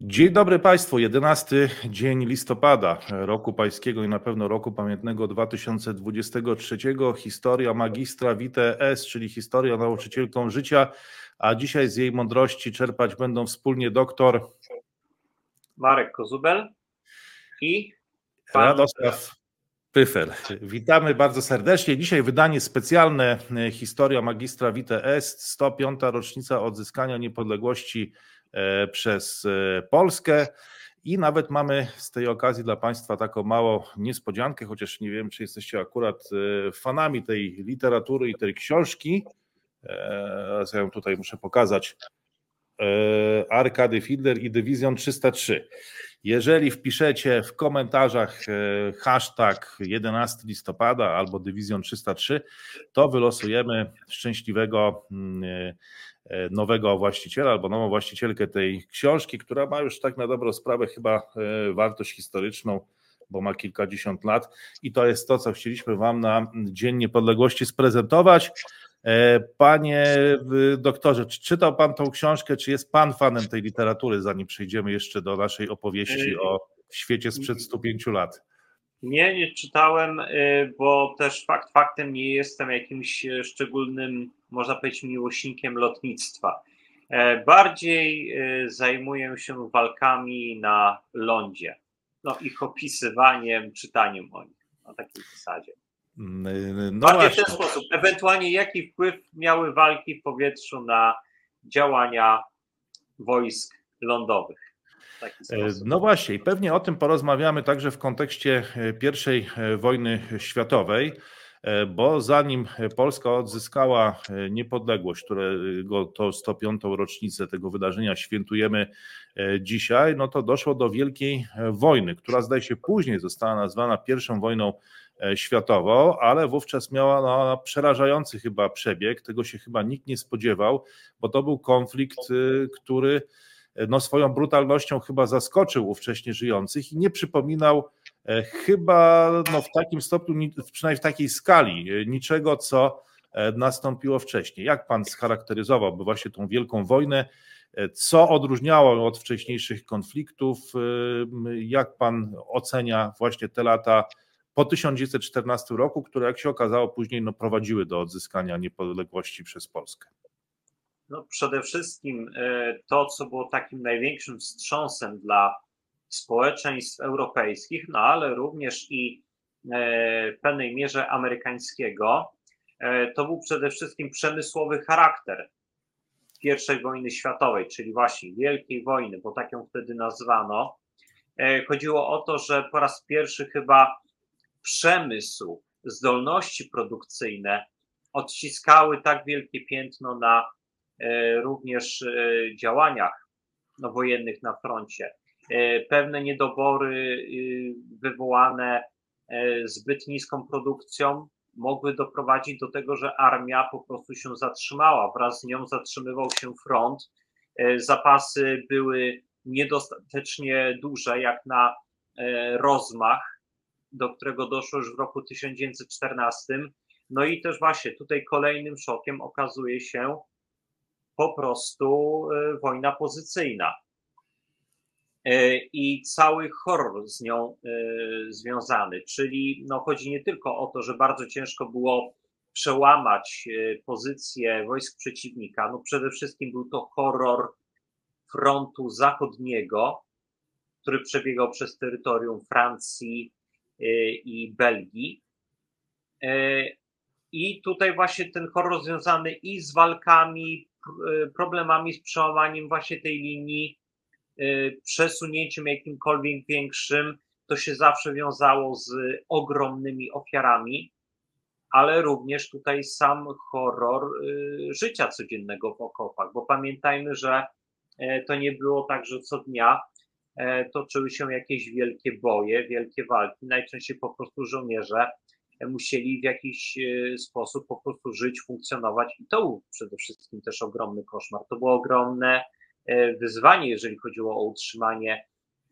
Dzień dobry Państwu, 11 dzień listopada roku pańskiego i na pewno roku pamiętnego 2023. Historia magistra Vitae S, czyli historia nauczycielką życia, a dzisiaj z jej mądrości czerpać będą wspólnie doktor Marek Kozubel i pan... Radosław Pyfel. Witamy bardzo serdecznie. Dzisiaj wydanie specjalne Historia magistra Vitae S, 105. rocznica odzyskania niepodległości E, przez e, Polskę. I nawet mamy z tej okazji dla Państwa taką małą niespodziankę, chociaż nie wiem, czy jesteście akurat e, fanami tej literatury i tej książki. Ja ją tutaj muszę pokazać. Arkady Fiedler i Dywizjon 303. Jeżeli wpiszecie w komentarzach hashtag 11 listopada albo Dywizjon 303, to wylosujemy szczęśliwego mm, E, nowego właściciela albo nową właścicielkę tej książki, która ma już tak na dobrą sprawę chyba e, wartość historyczną, bo ma kilkadziesiąt lat i to jest to, co chcieliśmy Wam na Dzień Niepodległości sprezentować. E, panie doktorze, czy czytał Pan tą książkę, czy jest Pan fanem tej literatury, zanim przejdziemy jeszcze do naszej opowieści o świecie sprzed 105 lat? Nie, nie czytałem, bo też fakt faktem nie jestem jakimś szczególnym można powiedzieć, miłośnikiem lotnictwa. E, bardziej e, zajmuję się walkami na lądzie, no ich opisywaniem, czytaniem o nich na takiej zasadzie. Mm, no Bardziej właśnie. w ten sposób. Ewentualnie jaki wpływ miały walki w powietrzu na działania wojsk lądowych. E, no właśnie, i pewnie o tym porozmawiamy także w kontekście I wojny światowej. E, bo zanim Polska odzyskała e, niepodległość, którego to 105. rocznicę tego wydarzenia świętujemy e, dzisiaj, no to doszło do wielkiej wojny, która zdaje się później została nazwana pierwszą wojną światową, ale wówczas miała no, przerażający chyba przebieg, tego się chyba nikt nie spodziewał, bo to był konflikt, który no, swoją brutalnością chyba zaskoczył ówcześnie żyjących i nie przypominał chyba no, w takim stopniu, przynajmniej w takiej skali, e, niczego, co e, nastąpiło wcześniej. Jak pan scharakteryzowałby właśnie tą wielką wojnę? Co odróżniało od wcześniejszych konfliktów? Jak pan ocenia właśnie te lata po 1914 roku, które jak się okazało później no, prowadziły do odzyskania niepodległości przez Polskę? No, przede wszystkim to, co było takim największym wstrząsem dla społeczeństw europejskich, no ale również i e, w pewnej mierze amerykańskiego, e, to był przede wszystkim przemysłowy charakter I wojny światowej, czyli właśnie Wielkiej Wojny, bo tak ją wtedy nazwano. E, chodziło o to, że po raz pierwszy chyba przemysł, zdolności produkcyjne odciskały tak wielkie piętno na również działaniach no, wojennych na froncie. E, pewne niedobory y, wywołane e, zbyt niską produkcją mogły doprowadzić do tego, że armia po prostu się zatrzymała. Wraz z nią zatrzymywał się front. E, zapasy były niedostatecznie duże, jak na rozmach, do którego doszło już w roku 1914. No i też właśnie tutaj kolejnym szokiem okazuje się po prostu wojna pozycyjna. E, i cały horror z nią e, związany. Czyli no, chodzi nie tylko o to, że bardzo ciężko było przełamać e, pozycję wojsk przeciwnika. No, przede wszystkim był to horror frontu zachodniego, który przebiegał przez terytorium Francji i Belgii. I tutaj właśnie ten horror związany i z walkami, problemami z przełamaniem właśnie tej linii przesunięciem jakimkolwiek większym, to się zawsze wiązało z ogromnymi ofiarami, ale również tutaj sam horror y, życia codziennego w okopach, bo pamiętajmy, że e, to nie było tak, że co dnia e, toczyły się jakieś wielkie boje, wielkie walki. Najczęściej po prostu żołnierze musieli w jakiś e, sposób po prostu żyć, funkcjonować i to był przede wszystkim też ogromny koszmar. To było ogromne wyzwanie, jeżeli chodziło o utrzymanie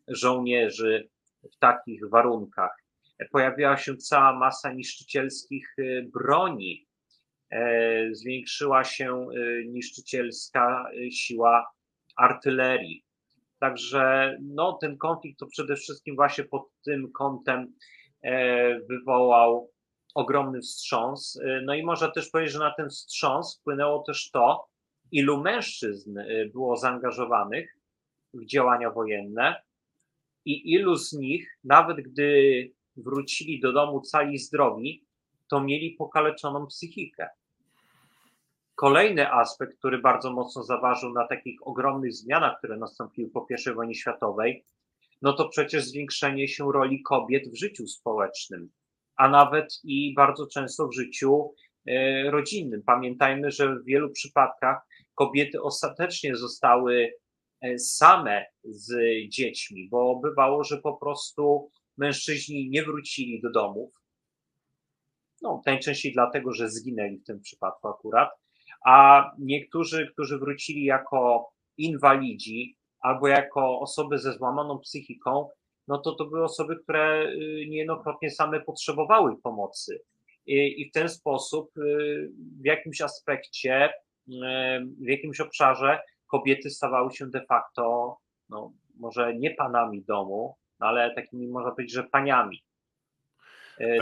żołnierzy w takich warunkach. Pojawiła się cała masa niszczycielskich e, broni, e, zwiększyła się niszczycielska siła artylerii. Także no, ten konflikt to przede wszystkim właśnie pod tym kątem e, wywołał ogromny wstrząs. E, no i można też powiedzieć, że na ten wstrząs wpłynęło też to, ilu mężczyzn e, było zaangażowanych w działania wojenne i ilu z nich, nawet gdy wrócili do domu cali zdrowi, to mieli pokaleczoną psychikę. Kolejny aspekt, który bardzo mocno zaważył na takich ogromnych zmianach, które nastąpiły po I wojnie światowej, no to przecież zwiększenie się roli kobiet w życiu społecznym, a nawet i bardzo często w życiu e, rodzinnym. Pamiętajmy, że w wielu przypadkach kobiety ostatecznie zostały e, same z dziećmi, bo bywało, że po prostu mężczyźni nie wrócili do domów. No, najczęściej dlatego, że zginęli w tym przypadku akurat a niektórzy, którzy wrócili jako inwalidzi albo jako osoby ze złamaną psychiką, no to to były osoby, które y, niejednokrotnie same potrzebowały pomocy. I, w ten sposób y, w jakimś aspekcie, w jakimś obszarze kobiety stawały się de facto, no, może nie panami domu, no ale takimi można powiedzieć, że paniami.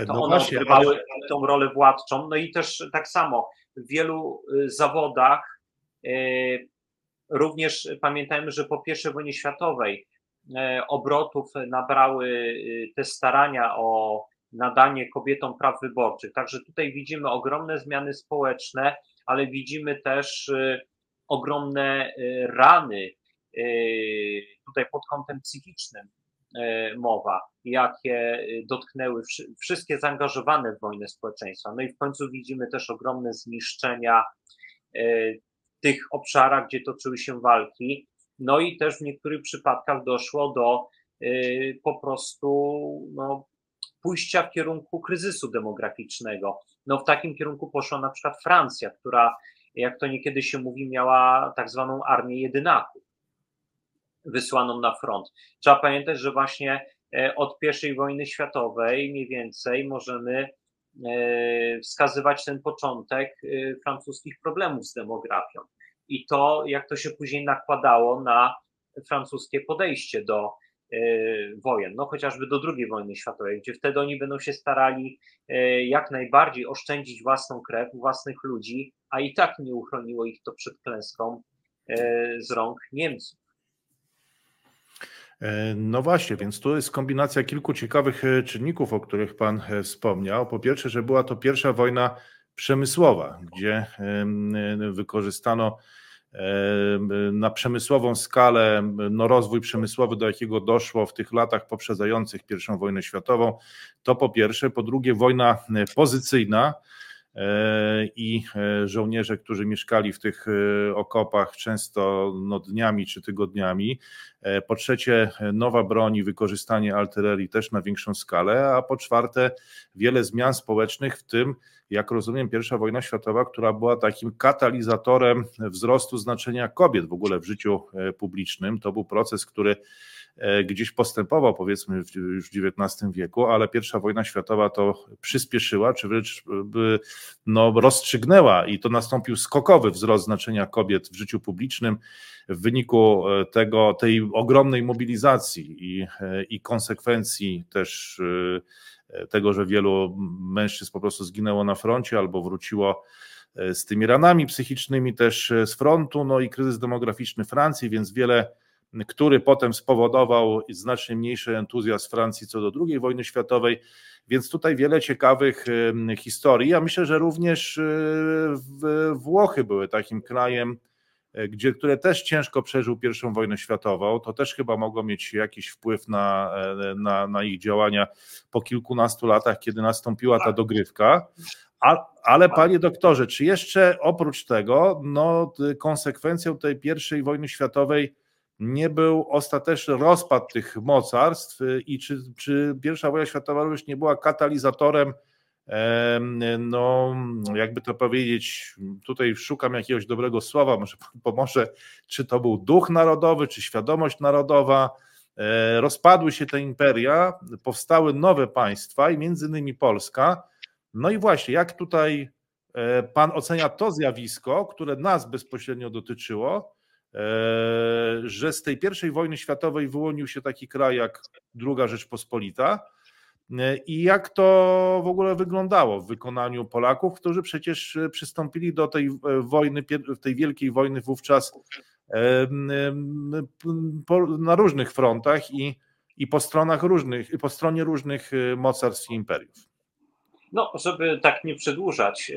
To no one właśnie, odgrywały ale... tą rolę władczą. No i też tak samo w wielu zawodach. Również pamiętajmy, że po I wojnie światowej obrotów nabrały te starania o nadanie kobietom praw wyborczych. Także tutaj widzimy ogromne zmiany społeczne, ale widzimy też ogromne rany tutaj pod kątem psychicznym mowa, jakie dotknęły wszystkie zaangażowane w wojnę społeczeństwa. No i w końcu widzimy też ogromne zniszczenia w tych obszarach, gdzie toczyły się walki. No i też w niektórych przypadkach doszło do po prostu no, pójścia w kierunku kryzysu demograficznego. No w takim kierunku poszła na przykład Francja, która, jak to niekiedy się mówi, miała tak zwaną armię jedynaków wysłaną na front. Trzeba pamiętać, że właśnie e, od I wojny światowej mniej więcej możemy e, wskazywać ten początek e, francuskich problemów z demografią. I to, jak to się później nakładało na francuskie podejście do wojen, no chociażby do II wojny światowej, gdzie wtedy oni będą się starali jak najbardziej oszczędzić własną krew, własnych ludzi, a i tak nie uchroniło ich to przed klęską z rąk Niemców. E, no właśnie, więc tu jest kombinacja kilku ciekawych e, czynników, o których Pan e, wspomniał. Po pierwsze, że była to pierwsza wojna przemysłowa, gdzie wykorzystano na przemysłową skalę no rozwój przemysłowy, do jakiego doszło w tych latach poprzedzających I wojnę światową. To po pierwsze. Po drugie, wojna pozycyjna E, i e, żołnierze, którzy mieszkali w tych e, okopach często no, dniami czy tygodniami. Po trzecie, nowa broń i wykorzystanie artylerii też na większą skalę, a po czwarte, wiele zmian społecznych, w tym, jak rozumiem, pierwsza wojna światowa, która była takim katalizatorem wzrostu znaczenia kobiet w ogóle w życiu publicznym. To był proces, który E, gdzieś postępował, powiedzmy, już w XIX wieku, ale pierwsza wojna światowa to przyspieszyła, czy wręcz no, rozstrzygnęła i to nastąpił skokowy wzrost znaczenia kobiet w życiu publicznym w wyniku e, tego, tej ogromnej mobilizacji i, e, i konsekwencji też tego, że wielu mężczyzn po prostu zginęło na froncie albo wróciło z tymi ranami psychicznymi też z frontu, no i kryzys demograficzny Francji, więc wiele który potem spowodował znacznie mniejszy entuzjazm Francji co do II wojny światowej. Więc tutaj wiele ciekawych historii. Ja myślę, że również Włochy były takim krajem, e, gdzie, które też ciężko przeżył I wojnę światową. To też chyba mogło mieć jakiś wpływ na, e, na, na ich działania po kilkunastu latach, kiedy nastąpiła ta dogrywka. A, ale panie doktorze, czy jeszcze oprócz tego, no, konsekwencją tej pierwszej wojny światowej nie był ostateczny rozpad tych mocarstw i czy, czy pierwsza wojna światowa również nie była katalizatorem, no jakby to powiedzieć, tutaj szukam jakiegoś dobrego słowa, może pomoże, czy to był duch narodowy, czy świadomość narodowa, e, rozpadły się te imperia, powstały nowe państwa i między innymi Polska. No i właśnie, jak tutaj e, pan ocenia to zjawisko, które nas bezpośrednio dotyczyło, że z tej pierwszej wojny światowej wyłonił się taki kraj jak II Rzeczpospolita. I jak to w ogóle wyglądało w wykonaniu Polaków, którzy przecież przystąpili do tej wojny, tej wielkiej wojny wówczas na różnych frontach i, i po stronach różnych, po stronie różnych mocarstw i imperiów. No, żeby tak nie przedłużać,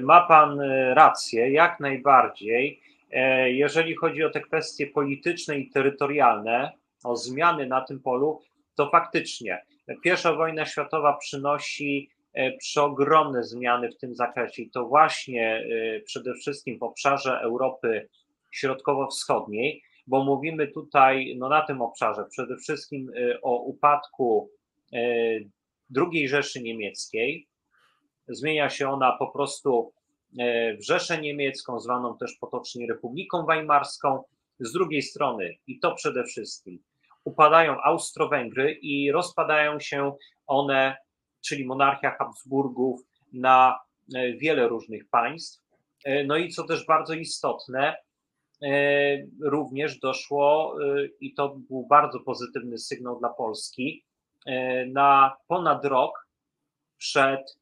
ma Pan rację, jak najbardziej. E, jeżeli chodzi o te kwestie polityczne i terytorialne, o zmiany na tym polu, to faktycznie pierwsza wojna światowa przynosi e, przeogromne zmiany w tym zakresie i to właśnie e, przede wszystkim w obszarze Europy Środkowo-Wschodniej, bo mówimy tutaj no, na tym obszarze przede wszystkim o upadku II Rzeszy Niemieckiej, Zmienia się ona po prostu e, w Rzeszę Niemiecką, zwaną też potocznie Republiką Weimarską. Z drugiej strony, i to przede wszystkim, upadają Austro-Węgry i rozpadają się one, czyli monarchia Habsburgów, na e, wiele różnych państw. E, no i co też bardzo istotne, również doszło, i to był bardzo pozytywny sygnał dla Polski, na ponad rok przed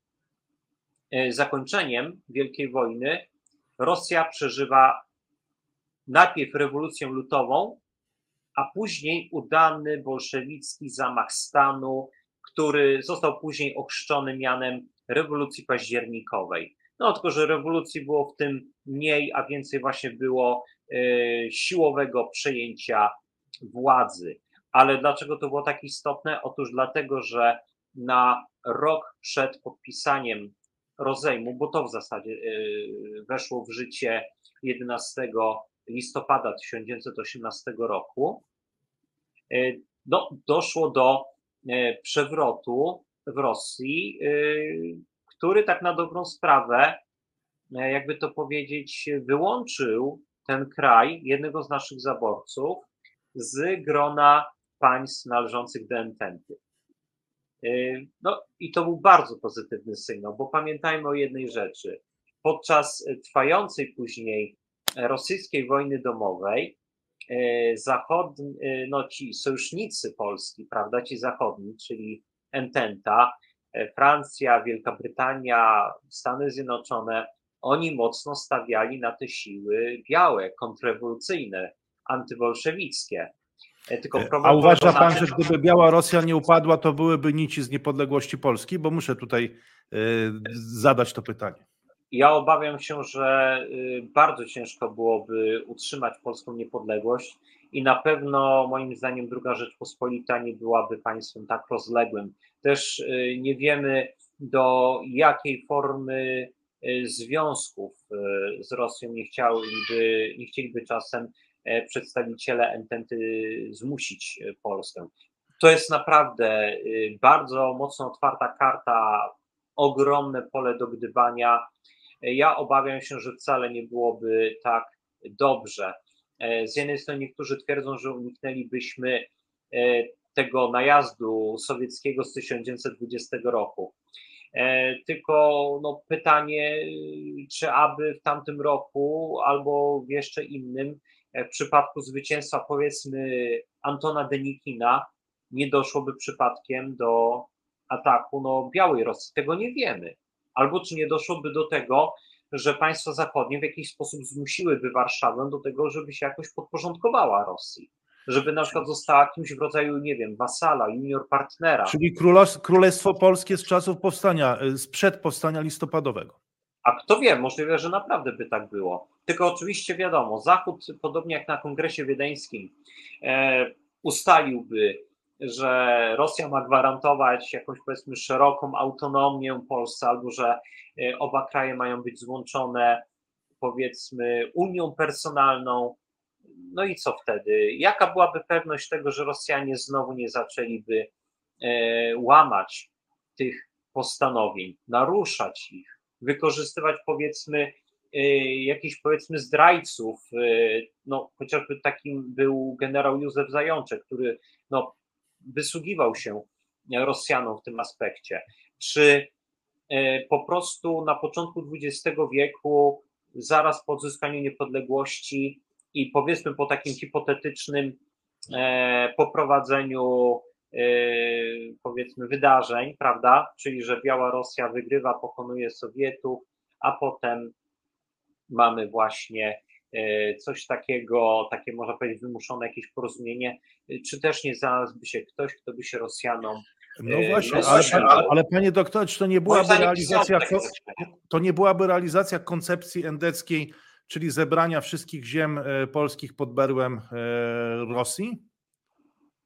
E, zakończeniem Wielkiej Wojny Rosja przeżywa najpierw rewolucję lutową, a później udany bolszewicki zamach stanu, który został później ochrzczony mianem rewolucji październikowej. No tylko, że rewolucji było w tym mniej, a więcej właśnie było e, siłowego przejęcia władzy. Ale dlaczego to było tak istotne? Otóż dlatego, że na rok przed podpisaniem rozejmu, bo to w zasadzie y, weszło w życie 11 listopada 1918 roku, no, doszło do y, przewrotu w Rosji, który tak na dobrą sprawę, jakby to powiedzieć, wyłączył ten kraj, jednego z naszych zaborców, z grona państw należących do Ententy. No i to był bardzo pozytywny sygnał, bo pamiętajmy o jednej rzeczy. Podczas trwającej później rosyjskiej wojny domowej, y, zachodni, y, no ci sojusznicy Polski, prawda, ci zachodni, czyli Ententa, Francja, Wielka Brytania, Stany Zjednoczone, oni mocno stawiali na te siły białe, kontrrewolucyjne, antybolszewickie. E, tylko e, A uważa pan, że gdyby Biała Rosja nie upadła, to byłyby nici z niepodległości Polski? Bo muszę tutaj e, zadać to pytanie. Ja obawiam się, że bardzo ciężko byłoby utrzymać polską niepodległość i na pewno moim zdaniem druga Rzeczpospolita nie byłaby państwem tak rozległym. Też nie wiemy do jakiej formy związków z Rosją nie chciałyby, nie chcieliby czasem E, przedstawiciele Ententy zmusić e, Polskę. To jest naprawdę bardzo mocno otwarta karta, ogromne pole do gdybania. Ja obawiam się, że wcale nie byłoby tak dobrze. Z jednej strony niektórzy twierdzą, że uniknęlibyśmy tego najazdu sowieckiego z 1920 roku. Tylko no, pytanie, czy aby w tamtym roku albo w jeszcze innym E, w przypadku zwycięstwa powiedzmy Antona Denikina nie doszłoby przypadkiem do ataku no, Białej Rosji. Tego nie wiemy. Albo czy nie doszłoby do tego, że państwa zachodnie w jakiś sposób zmusiłyby Warszawę do tego, żeby się jakoś podporządkowała Rosji. Żeby na przykład została kimś w rodzaju, nie wiem, wasala, junior partnera. Czyli Królestwo Polskie z czasów powstania, e, sprzed powstania listopadowego. A kto wie, możliwe, że naprawdę by tak było. Tylko oczywiście wiadomo, Zachód, podobnie jak na kongresie wiedeńskim, e, ustaliłby, że Rosja ma gwarantować jakąś powiedzmy szeroką autonomię Polsce, albo że e, oba kraje mają być złączone powiedzmy unią personalną. No i co wtedy? Jaka byłaby pewność tego, że Rosjanie znowu nie zaczęliby e, łamać tych postanowień, naruszać ich? wykorzystywać powiedzmy y, jakichś powiedzmy zdrajców, no chociażby takim był generał Józef Zajączek, który no, wysługiwał się Rosjanom w tym aspekcie. Czy y, po prostu na początku XX wieku, zaraz po odzyskaniu niepodległości, i powiedzmy po takim hipotetycznym poprowadzeniu powiedzmy wydarzeń, prawda, czyli że Biała Rosja wygrywa, pokonuje Sowietów, a potem mamy właśnie E, coś takiego, takie można powiedzieć wymuszone jakieś porozumienie, e, czy też nie znalazłby się ktoś, kto by się Rosjanom no e, właśnie, ale, ale, ale panie doktorze, czy to nie byłaby realizacja, to nie byłaby realizacja koncepcji endeckiej, czyli zebrania wszystkich ziem polskich pod berłem Rosji?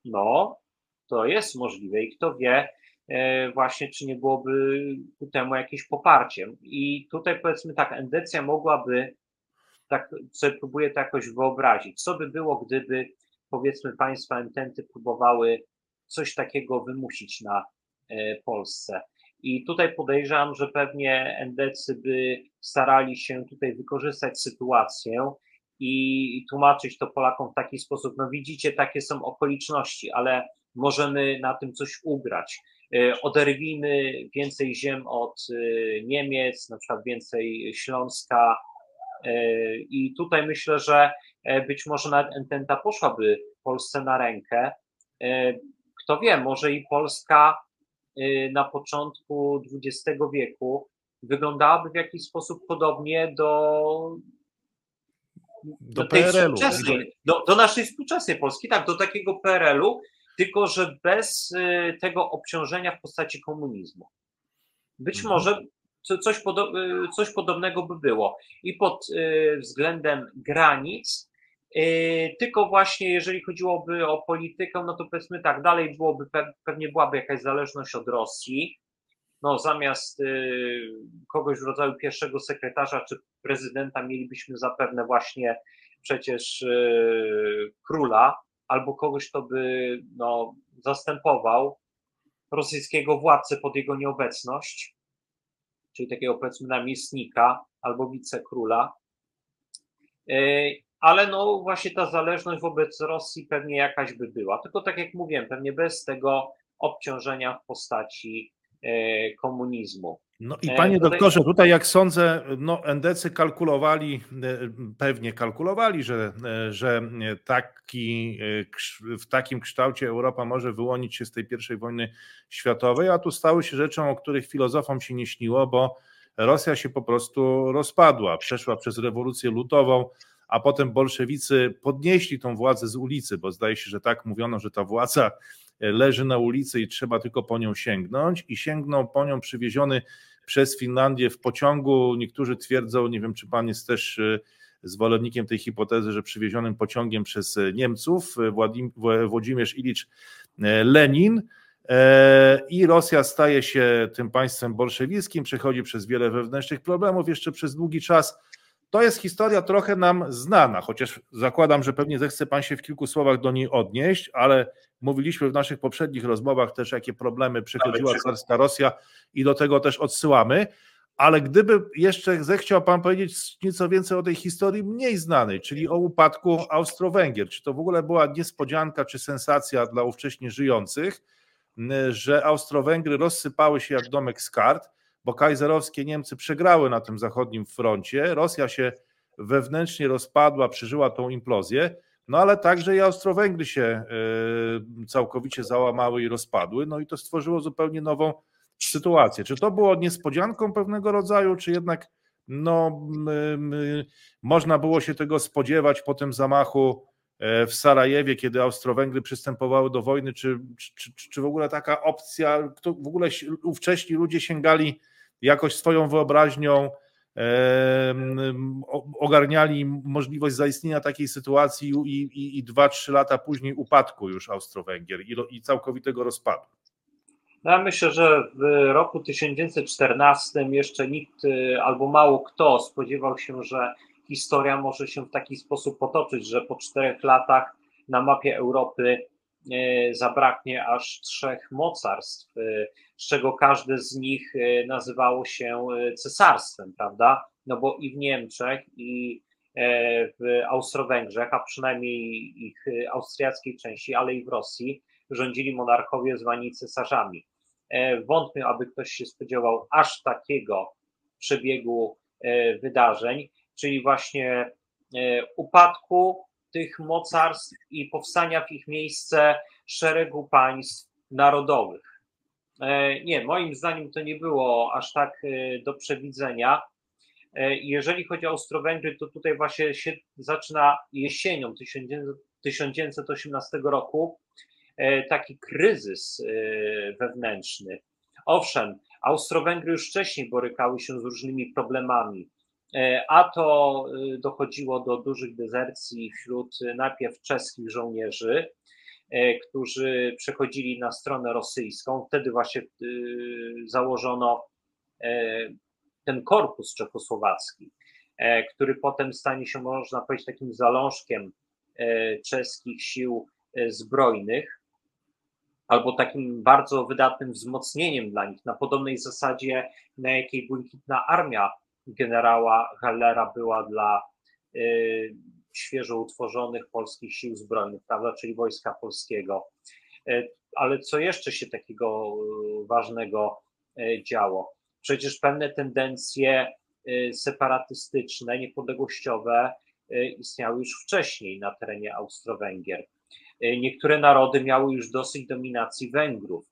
No, to jest możliwe i kto wie właśnie, czy nie byłoby ku temu jakieś poparciem. I tutaj powiedzmy tak, endecja mogłaby tak sobie próbuję to jakoś wyobrazić. Co by było, gdyby powiedzmy państwa ententy próbowały coś takiego wymusić na e, Polsce. I tutaj podejrzewam, że pewnie endecy by starali się tutaj wykorzystać sytuację i tłumaczyć to Polakom w taki sposób, no widzicie, takie są okoliczności, ale możemy na tym coś ugrać. E, oderwijmy więcej ziem od e, Niemiec, na przykład więcej Śląska, I tutaj myślę, że e, być może nawet Ententa poszłaby Polsce na rękę. E, kto wie, może i Polska na początku XX wieku wyglądałaby w jakiś sposób podobnie do, do, do PRL-u. Do, do naszej współczesnej Polski, tak, do takiego PRL-u, tylko że bez tego obciążenia w postaci komunizmu. Być mhm. może coś, podo y, coś podobnego by było. I pod y, względem granic, y, tylko właśnie jeżeli chodziłoby o politykę, no to powiedzmy tak, dalej byłoby, pewnie byłaby jakaś zależność od Rosji. No, zamiast kogoś w rodzaju pierwszego sekretarza czy prezydenta mielibyśmy zapewne właśnie przecież króla albo kogoś, kto by no, zastępował rosyjskiego władcę pod jego nieobecność czyli takiego powiedzmy namiestnika albo wicekróla. E, ale no właśnie ta zależność wobec Rosji pewnie jakaś by była. Tylko tak jak mówiłem, pewnie bez tego obciążenia w postaci e, komunizmu. No i e, panie doktorze, tutaj jak sądzę, no endecy kalkulowali, pewnie kalkulowali, że, że taki, w takim kształcie Europa może wyłonić się z tej pierwszej wojny światowej, a tu stały się rzeczą, o których filozofom się nie śniło, bo Rosja się po prostu rozpadła, przeszła przez rewolucję lutową, a potem bolszewicy podnieśli tą władzę z ulicy, bo zdaje się, że tak mówiono, że ta władza leży na ulicy i trzeba tylko po nią sięgnąć i sięgnął po nią przywieziony przez Finlandię w pociągu. Niektórzy twierdzą, nie wiem czy pan jest też e, zwolennikiem tej hipotezy, że przywiezionym pociągiem przez e, Niemców e, Włodzimierz Ilicz Lenin i Rosja staje się tym państwem bolszewickim, przechodzi przez wiele wewnętrznych problemów jeszcze przez długi czas. To jest historia trochę nam znana, chociaż zakładam, że pewnie zechce Pan się w kilku słowach do niej odnieść, ale mówiliśmy w naszych poprzednich rozmowach też, jakie problemy przechodziła carska Rosja i do tego też odsyłamy. Ale gdyby jeszcze zechciał Pan powiedzieć nieco więcej o tej historii mniej znanej, czyli o upadku Austro-Węgier, czy to w ogóle była niespodzianka czy sensacja dla ówcześnie żyjących, że Austro-Węgry rozsypały się jak domek z kart, bo kajzerowskie Niemcy przegrały na tym zachodnim froncie, Rosja się wewnętrznie rozpadła, przeżyła tą implozję, no ale także i Austro-Węgry się y, całkowicie załamały i rozpadły, no i to stworzyło zupełnie nową sytuację. Czy to było niespodzianką pewnego rodzaju, czy jednak no, można było się tego spodziewać po tym zamachu e, w Sarajewie, kiedy Austro-Węgry przystępowały do wojny, czy, czy, czy w ogóle taka opcja, w ogóle ówcześni ludzie sięgali jakoś swoją wyobraźnią ogarniali możliwość zaistnienia takiej sytuacji i, i, i 2-3 lata później upadku już Austro-Węgier i, i całkowitego rozpadu. Ja myślę, że w roku 1914 jeszcze nikt y, albo mało kto spodziewał się, że historia może się w taki sposób potoczyć, że po czterech latach na mapie Europy zabraknie aż trzech mocarstw. Y, z czego każde z nich e, nazywało się e, cesarstwem, prawda? No bo i w Niemczech, i e, w Austro-Węgrzech, a przynajmniej ich austriackiej części, ale i w Rosji, rządzili monarchowie zwani cesarzami. Wątpię, aby ktoś się spodziewał aż takiego przebiegu wydarzeń, czyli właśnie upadku tych mocarstw i powstania w ich miejsce szeregu państw narodowych. Nie, moim zdaniem to nie było aż tak do przewidzenia. Jeżeli chodzi o Austro-Węgry, to tutaj właśnie się zaczyna jesienią 1918 roku taki kryzys wewnętrzny. Owszem, Austro-Węgry już wcześniej borykały się z różnymi problemami, e, a to e, dochodziło do dużych dezercji wśród najpierw czeskich żołnierzy, e, którzy przechodzili na stronę rosyjską. Wtedy właśnie założono ten korpus czechosłowacki, który potem stanie się, można powiedzieć, takim zalążkiem czeskich sił zbrojnych albo takim bardzo wydatnym wzmocnieniem dla nich, na podobnej zasadzie, na jakiej błękitna armia generała Hallera była dla y, świeżo utworzonych polskich sił zbrojnych, prawda, czyli Wojska Polskiego. Y, ale co jeszcze się takiego y, ważnego działo? Przecież pewne tendencje separatystyczne, niepodległościowe istniały już wcześniej na terenie Austro-Węgier. Niektóre narody miały już dosyć dominacji Węgrów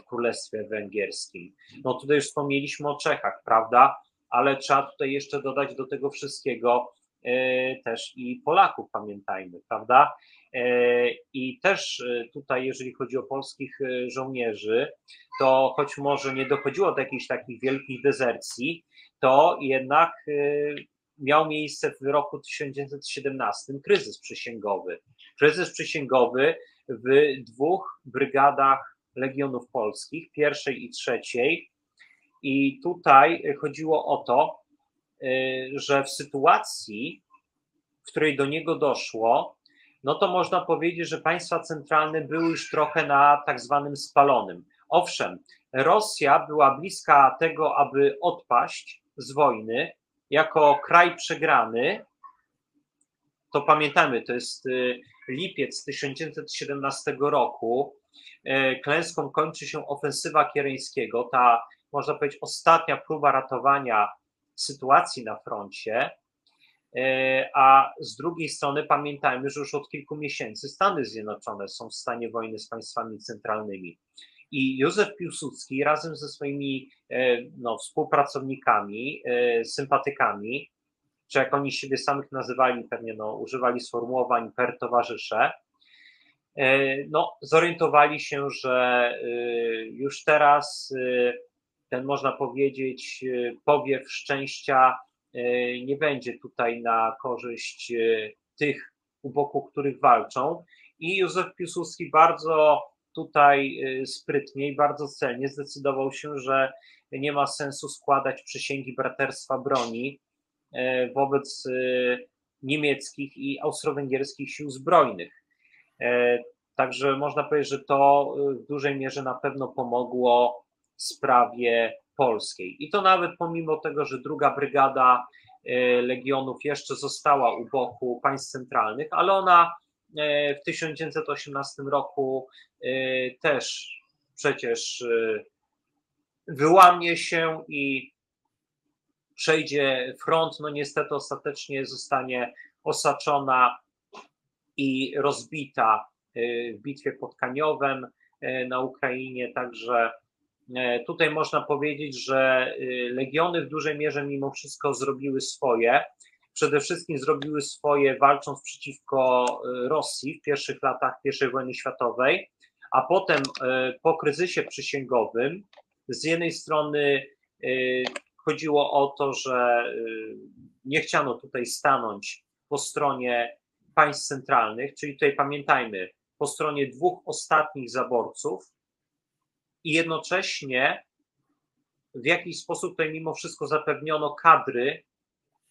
w Królestwie Węgierskim. No tutaj już wspomnieliśmy o Czechach, prawda? Ale trzeba tutaj jeszcze dodać do tego wszystkiego e, też i Polaków, pamiętajmy, prawda? I też tutaj, jeżeli chodzi o polskich żołnierzy, to choć może nie dochodziło do jakichś takich wielkich dezercji, to jednak miał miejsce w roku 1917 kryzys przysięgowy. Kryzys przysięgowy w dwóch brygadach Legionów Polskich, pierwszej i trzeciej. I tutaj chodziło o to, y, że w sytuacji, w której do niego doszło, no to można powiedzieć, że państwa centralne były już trochę na tak zwanym spalonym. Owszem, Rosja była bliska tego, aby odpaść z wojny jako kraj przegrany. To pamiętamy, to jest y, lipiec 1917 roku. E, klęską kończy się ofensywa Kiereńskiego, ta, można powiedzieć, ostatnia próba ratowania sytuacji na froncie. E, a z drugiej strony pamiętajmy, że już od kilku miesięcy Stany Zjednoczone są w stanie wojny z państwami centralnymi. I Józef Piłsudski razem ze swoimi e, no, współpracownikami, sympatykami czy jak oni siebie samych nazywali, pewnie no, używali sformułowań per towarzysze, e, no, zorientowali się, że e, już teraz e, ten, można powiedzieć, powiew szczęścia nie będzie tutaj na korzyść tych, u boku których walczą. I Józef Piłsudski bardzo tutaj sprytnie i bardzo celnie zdecydował się, że nie ma sensu składać przysięgi braterstwa broni, E, wobec e, niemieckich i austro-węgierskich sił zbrojnych. E, także można powiedzieć, że to w dużej mierze na pewno pomogło sprawie polskiej. I to nawet pomimo tego, że druga brygada legionów jeszcze została u boku państw centralnych, ale ona w 1918 roku też przecież wyłamie się i przejdzie front, no niestety ostatecznie zostanie osaczona i rozbita w bitwie pod Kaniowem na Ukrainie, także tutaj można powiedzieć, że legiony w dużej mierze mimo wszystko zrobiły swoje. Przede wszystkim zrobiły swoje walcząc przeciwko Rosji w pierwszych latach I wojny światowej, a potem po kryzysie przysięgowym z jednej strony Chodziło o to, że y, nie chciano tutaj stanąć po stronie państw centralnych, czyli tutaj pamiętajmy, po stronie dwóch ostatnich zaborców i jednocześnie w jakiś sposób tutaj mimo wszystko zapewniono kadry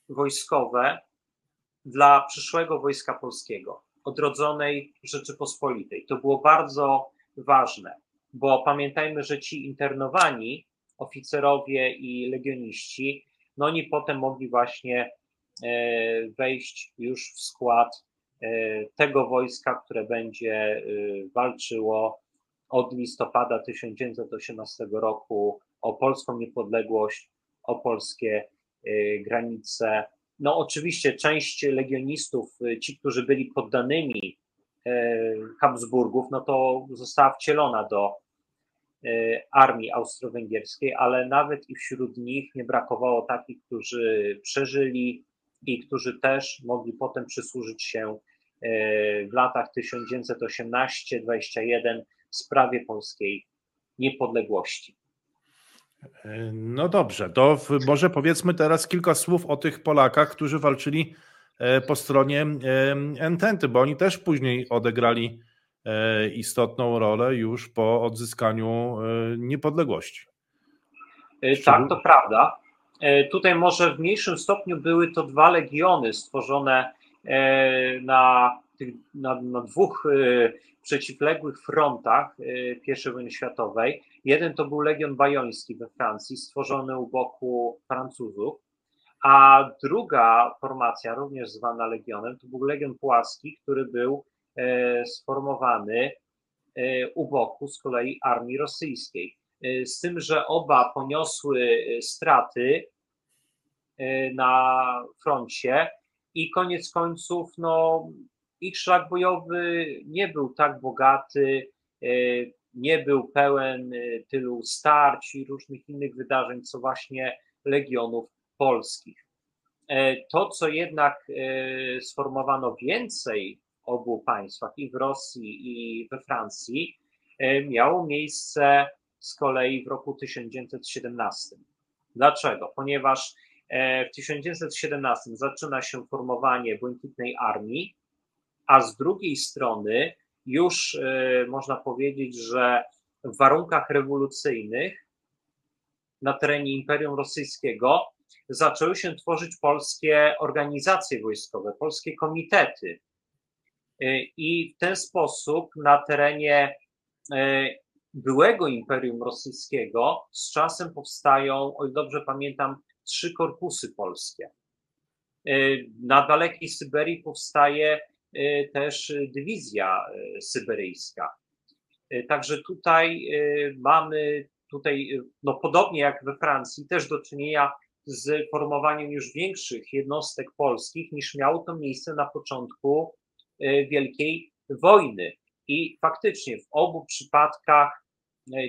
wojskowe dla przyszłego wojska polskiego, odrodzonej Rzeczypospolitej. To było bardzo ważne, bo pamiętajmy, że ci internowani oficerowie i legioniści, no oni potem mogli właśnie e, wejść już w skład e, tego wojska, które będzie e, walczyło od listopada 1918 roku o polską niepodległość, o polskie granice, no oczywiście część legionistów, ci, którzy byli poddanymi Habsburgów, no to została wcielona do armii austro-węgierskiej, ale nawet i wśród nich nie brakowało takich, którzy przeżyli i którzy też mogli potem przysłużyć się w latach 1918-21 sprawie polskiej niepodległości. No dobrze, to może powiedzmy teraz kilka słów o tych Polakach, którzy walczyli e, po stronie Ententy, bo oni też później odegrali e, istotną rolę już po odzyskaniu e, niepodległości. Tak, to prawda. Tutaj może w mniejszym stopniu były to dwa legiony stworzone na, na, na dwóch przeciwległych frontach I wojny światowej. Jeden to był Legion Bajoński we Francji, stworzony u boku Francuzów, a druga formacja, również zwana Legionem, to był Legion Płaski, który był e, sformowany e, u boku z kolei armii rosyjskiej. Z tym, że oba poniosły straty na froncie i koniec końców, no, ich szlak bojowy nie był tak bogaty, nie był pełen y, tylu starć i różnych innych wydarzeń, co właśnie legionów polskich. E, to, co jednak e, sformowano więcej w obu państwach, i w Rosji, i we Francji, e, miało miejsce z kolei w roku 1917. Dlaczego? Ponieważ w 1917 zaczyna się formowanie Błękitnej Armii, a z drugiej strony już e, można powiedzieć, że w warunkach rewolucyjnych na terenie Imperium Rosyjskiego zaczęły się tworzyć polskie organizacje wojskowe, polskie komitety. E, I w ten sposób na terenie e, byłego Imperium Rosyjskiego z czasem powstają, o ile dobrze pamiętam, trzy korpusy polskie. Na dalekiej Syberii powstaje też dywizja y, syberyjska. Y, także tutaj mamy tutaj, no podobnie jak we Francji, też do czynienia z formowaniem już większych jednostek polskich niż miało to miejsce na początku Wielkiej Wojny. I faktycznie w obu przypadkach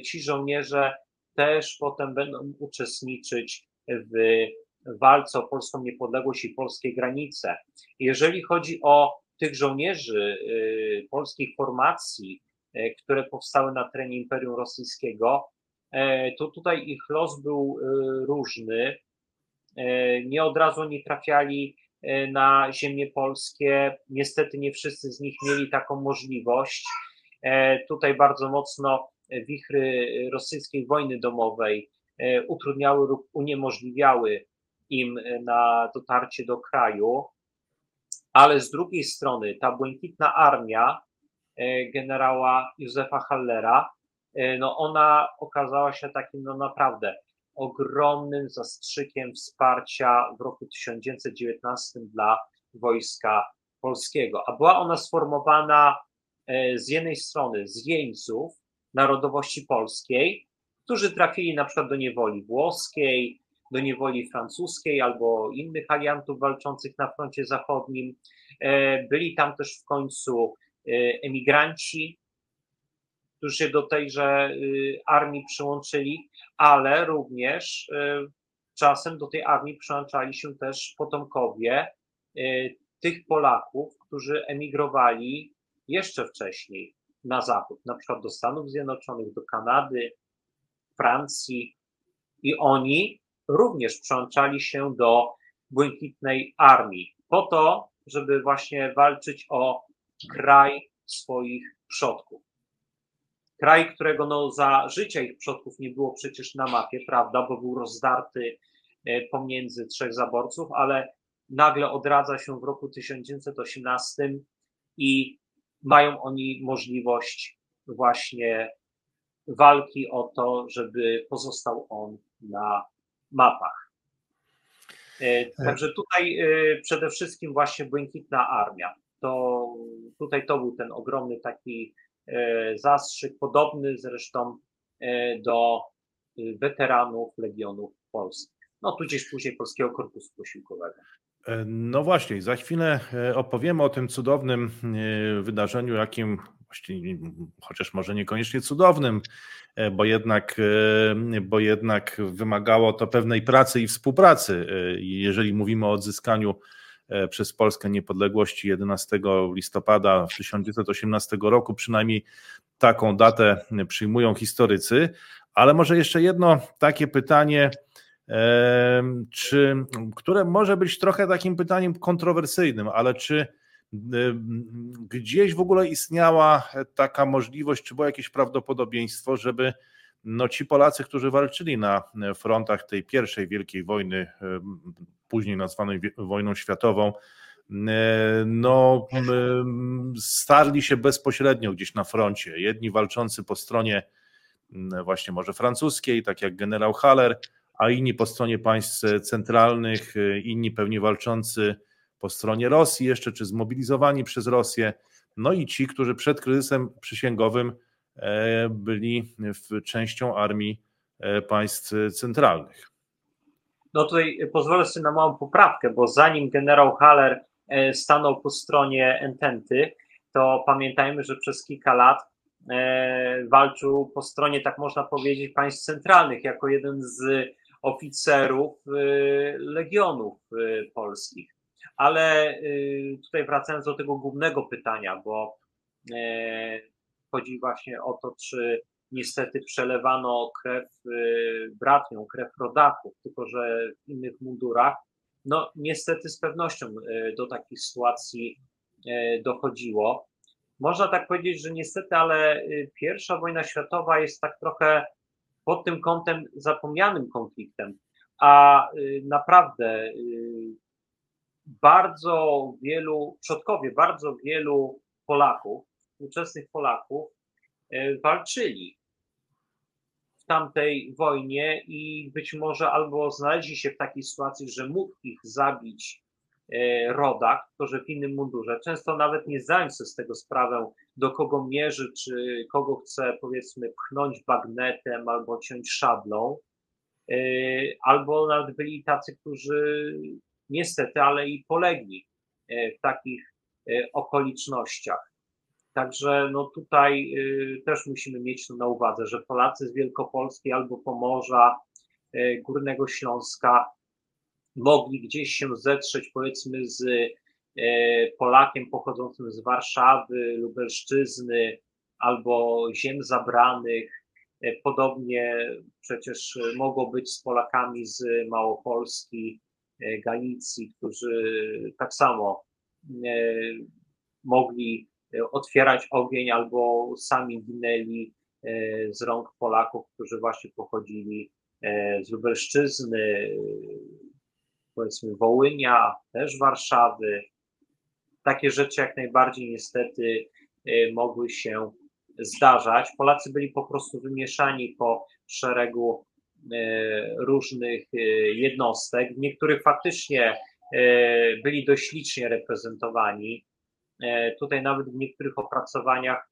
ci żołnierze też potem będą uczestniczyć w walce o polską niepodległość i polskie granice. Jeżeli chodzi o tych żołnierzy y, polskich formacji, y, które powstały na terenie Imperium Rosyjskiego, e, to tutaj ich los był y, różny. Nie od razu nie trafiali na ziemię polskie. Niestety nie wszyscy z nich mieli taką możliwość. Tutaj bardzo mocno wichry rosyjskiej wojny domowej utrudniały lub uniemożliwiały im na dotarcie do kraju ale z drugiej strony ta błękitna armia e, generała Józefa Hallera, e, no ona okazała się takim no naprawdę ogromnym zastrzykiem wsparcia w roku 1919 dla wojska polskiego. A była ona sformowana e, z jednej strony z jeńców narodowości polskiej, którzy trafili na przykład do niewoli włoskiej, do niewoli francuskiej albo innych aliantów walczących na froncie zachodnim. E, byli tam też w końcu e, emigranci, którzy się do tejże y, armii przyłączyli, ale również e, czasem do tej armii przyłączali się też potomkowie tych Polaków, którzy emigrowali jeszcze wcześniej na zachód, na przykład do Stanów Zjednoczonych, do Kanady, Francji. I oni również przyłączali się do Błękitnej Armii po to, żeby właśnie walczyć o kraj swoich przodków. Kraj, którego no, za życia ich przodków nie było przecież na mapie, prawda, bo był rozdarty e, pomiędzy trzech zaborców, ale nagle odradza się w roku 1918 i mają oni możliwość właśnie walki o to, żeby pozostał on na mapach. E, także tutaj e, przede wszystkim właśnie Błękitna Armia. To tutaj to był ten ogromny taki e, zastrzyk, podobny zresztą do weteranów Legionów Polskich. No tudzież później Polskiego Korpusu Posiłkowego. No właśnie, za chwilę opowiemy o tym cudownym wydarzeniu, jakim chociaż może niekoniecznie cudownym, e, bo jednak, e, bo jednak wymagało to pewnej pracy i współpracy. E, jeżeli mówimy o odzyskaniu przez Polskę niepodległości 11 listopada 1918 roku, przynajmniej taką datę przyjmują historycy, ale może jeszcze jedno takie pytanie, czy, które może być trochę takim pytaniem kontrowersyjnym, ale czy gdzieś w ogóle istniała taka możliwość, czy było jakieś prawdopodobieństwo, żeby no, ci Polacy, którzy walczyli na frontach tej pierwszej wielkiej wojny, później nazwanej wojną światową, no, starli się bezpośrednio gdzieś na froncie. Jedni walczący po stronie właśnie może francuskiej, tak jak generał Haller, a inni po stronie państw centralnych, inni pewnie walczący po stronie Rosji jeszcze, czy zmobilizowani przez Rosję, no i ci, którzy przed kryzysem przysięgowym e, byli częścią armii e, państw centralnych. No tutaj pozwolę sobie na małą poprawkę, bo zanim generał Haller e, stanął po stronie Ententy, to pamiętajmy, że przez kilka lat walczył po stronie, tak można powiedzieć, państw centralnych, jako jeden z oficerów legionów polskich. Ale y, tutaj wracając do tego głównego pytania, bo e, chodzi właśnie o to, czy niestety przelewano krew y, bratnią, krew rodaków, tylko że w innych mundurach. No niestety z pewnością y, do takich sytuacji dochodziło. Można tak powiedzieć, że niestety, ale pierwsza wojna światowa jest tak trochę pod tym kątem zapomnianym konfliktem, a naprawdę bardzo wielu, przodkowie bardzo wielu Polaków, współczesnych Polaków e, walczyli w tamtej wojnie i być może albo znaleźli się w takiej sytuacji, że mógł ich zabić e, rodak, że w innym mundurze, często nawet nie zdając sobie z tego sprawę, do kogo mierzy, czy kogo chce powiedzmy pchnąć bagnetem albo ciąć szablą, e, albo nawet byli tacy, którzy niestety, ale i polegli e, w takich e, okolicznościach. Także no tutaj e, też musimy mieć to na uwadze, że Polacy z Wielkopolski albo Pomorza, Górnego Śląska mogli gdzieś się zetrzeć powiedzmy z Polakiem pochodzącym z Warszawy, Lubelszczyzny albo ziem zabranych. Podobnie przecież mogło być z Polakami z Małopolski, Galicji, którzy tak samo e, mogli e, otwierać ogień albo sami ginęli z rąk Polaków, którzy właśnie pochodzili z Lubelszczyzny, powiedzmy Wołynia, też Warszawy. Takie rzeczy jak najbardziej niestety mogły się zdarzać. Polacy byli po prostu wymieszani po szeregu E, różnych e, jednostek. W niektórych faktycznie e, byli dość licznie reprezentowani. Tutaj nawet w niektórych opracowaniach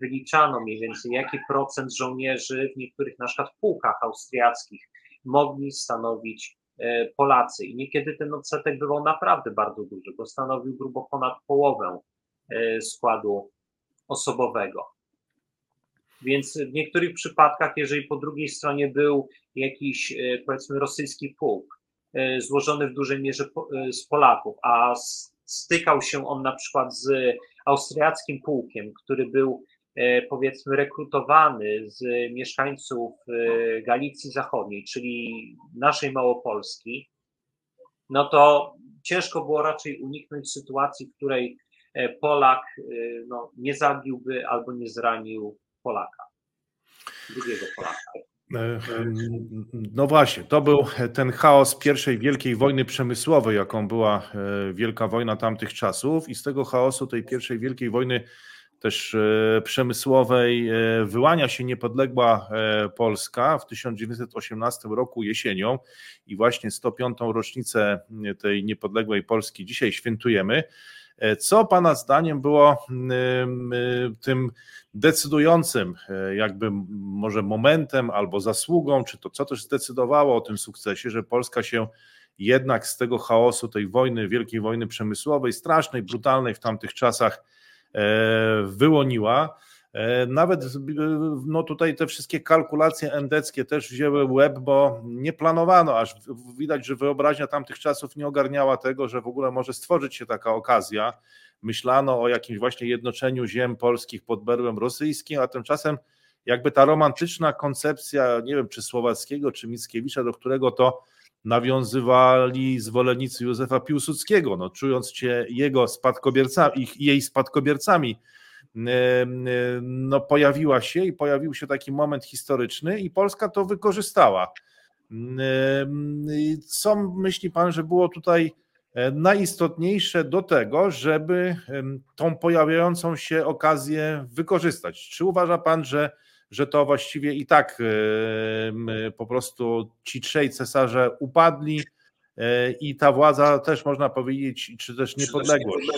wyliczano mniej więcej, jaki procent żołnierzy w niektórych na przykład pułkach austriackich mogli stanowić Polacy. I niekiedy ten odsetek bywał naprawdę bardzo duży, bo stanowił grubo ponad połowę składu osobowego. Więc w niektórych przypadkach, jeżeli po drugiej stronie był jakiś, e, powiedzmy, rosyjski pułk, e, złożony w dużej mierze e, z Polaków, a stykał się on na przykład z austriackim pułkiem, który był, powiedzmy, rekrutowany z mieszkańców Galicji Zachodniej, czyli naszej Małopolski, no to ciężko było raczej uniknąć sytuacji, w której Polak no, nie zabiłby albo nie zranił Polaka, drugiego Polaka. E, no właśnie, to był ten chaos pierwszej wielkiej wojny przemysłowej, jaką była e, wielka wojna tamtych czasów, i z tego chaosu tej pierwszej wielkiej wojny też e, przemysłowej wyłania się niepodległa Polska w 1918 roku jesienią i właśnie 105. rocznicę tej niepodległej Polski dzisiaj świętujemy. E, co Pana zdaniem było mm, y, tym decydującym, e, jakby może momentem albo zasługą, czy to co też zdecydowało o tym sukcesie, że Polska się jednak z tego chaosu tej wojny, wielkiej wojny przemysłowej, strasznej, brutalnej w tamtych czasach wyłoniła. Nawet no tutaj te wszystkie kalkulacje endeckie też wzięły łeb, bo nie planowano, aż widać, że wyobraźnia tamtych czasów nie ogarniała tego, że w ogóle może stworzyć się taka okazja. Myślano o jakimś właśnie jednoczeniu ziem polskich pod berłem rosyjskim, a tymczasem jakby ta romantyczna koncepcja, nie wiem, czy Słowackiego, czy Mickiewicza, do którego to nawiązywali zwolennicy Józefa Piłsudskiego, no, czując się jego spadkobiercami, ich, jej spadkobiercami, no, pojawiła się i pojawił się taki moment historyczny i Polska to wykorzystała. Co myśli pan, że było tutaj E, najistotniejsze do tego, żeby tą pojawiającą się okazję wykorzystać. Czy uważa Pan, że, że to właściwie i tak po prostu ci trzej cesarze upadli e, i ta władza też można powiedzieć, czy też niepodległość,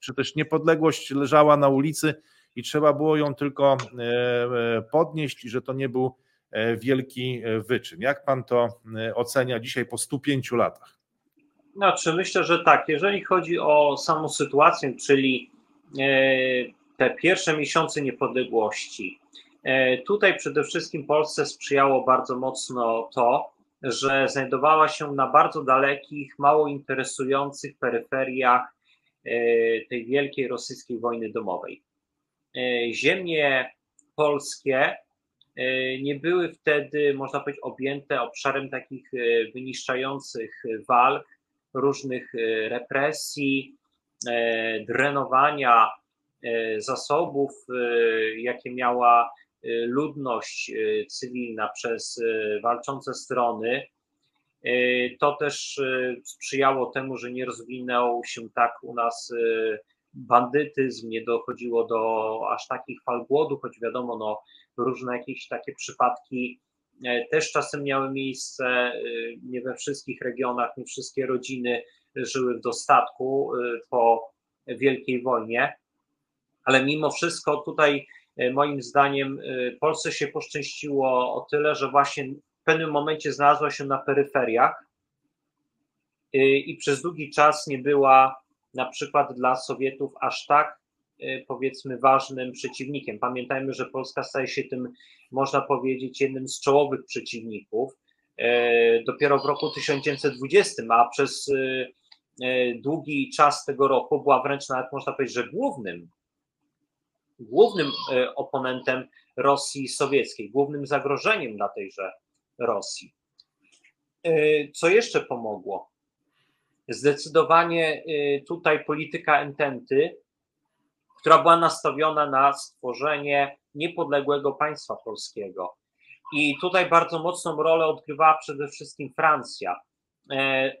czy też niepodległość leżała na ulicy i trzeba było ją tylko e, podnieść i że to nie był wielki wyczyn. Jak Pan to ocenia dzisiaj po 105 latach? Znaczy, myślę, że tak. Jeżeli chodzi o samą sytuację, czyli e, te pierwsze miesiące niepodległości, e, tutaj przede wszystkim Polsce sprzyjało bardzo mocno to, że znajdowała się na bardzo dalekich, mało interesujących peryferiach e, tej wielkiej rosyjskiej wojny domowej. Ziemie polskie nie były wtedy, można powiedzieć, objęte obszarem takich wyniszczających walk, różnych e, represji, e, drenowania e, zasobów, jakie miała ludność cywilna przez walczące strony. To też sprzyjało temu, że nie rozwinął się tak u nas bandytyzm, nie dochodziło do aż takich fal głodu, choć wiadomo, no, różne jakieś takie przypadki E, też czasem miały miejsce, nie we wszystkich regionach, nie wszystkie rodziny żyły w dostatku po Wielkiej Wojnie, ale mimo wszystko tutaj moim zdaniem Polsce się poszczęściło o tyle, że właśnie w pewnym momencie znalazła się na peryferiach i przez długi czas nie była na przykład dla Sowietów aż tak powiedzmy ważnym przeciwnikiem. Pamiętajmy, że Polska staje się tym, można powiedzieć, jednym z czołowych przeciwników. Dopiero w roku 1920, a przez długi czas tego roku była wręcz nawet można powiedzieć, że głównym, głównym oponentem Rosji sowieckiej, głównym zagrożeniem dla tejże Rosji. Co jeszcze pomogło? Zdecydowanie tutaj polityka ententy która była nastawiona na stworzenie niepodległego państwa polskiego. I tutaj bardzo mocną rolę odgrywała przede wszystkim Francja. E,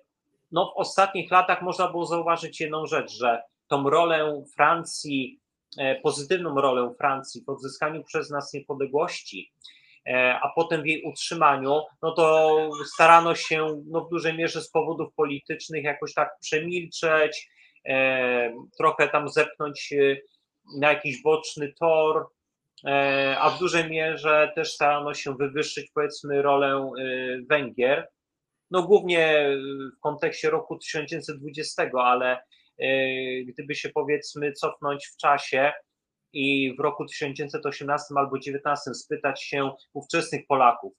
no, w ostatnich latach można było zauważyć jedną rzecz, że tą rolę Francji, e, pozytywną rolę Francji w odzyskaniu przez nas niepodległości, e, a potem w jej utrzymaniu, no to starano się no, w dużej mierze z powodów politycznych jakoś tak przemilczeć, trochę tam zepchnąć na jakiś boczny tor, e, a w dużej mierze też starano się wywyższyć powiedzmy rolę e, Węgier, no głównie w kontekście roku 1920, ale e, gdyby się powiedzmy cofnąć w czasie i w roku 1918 albo 19 spytać się ówczesnych Polaków,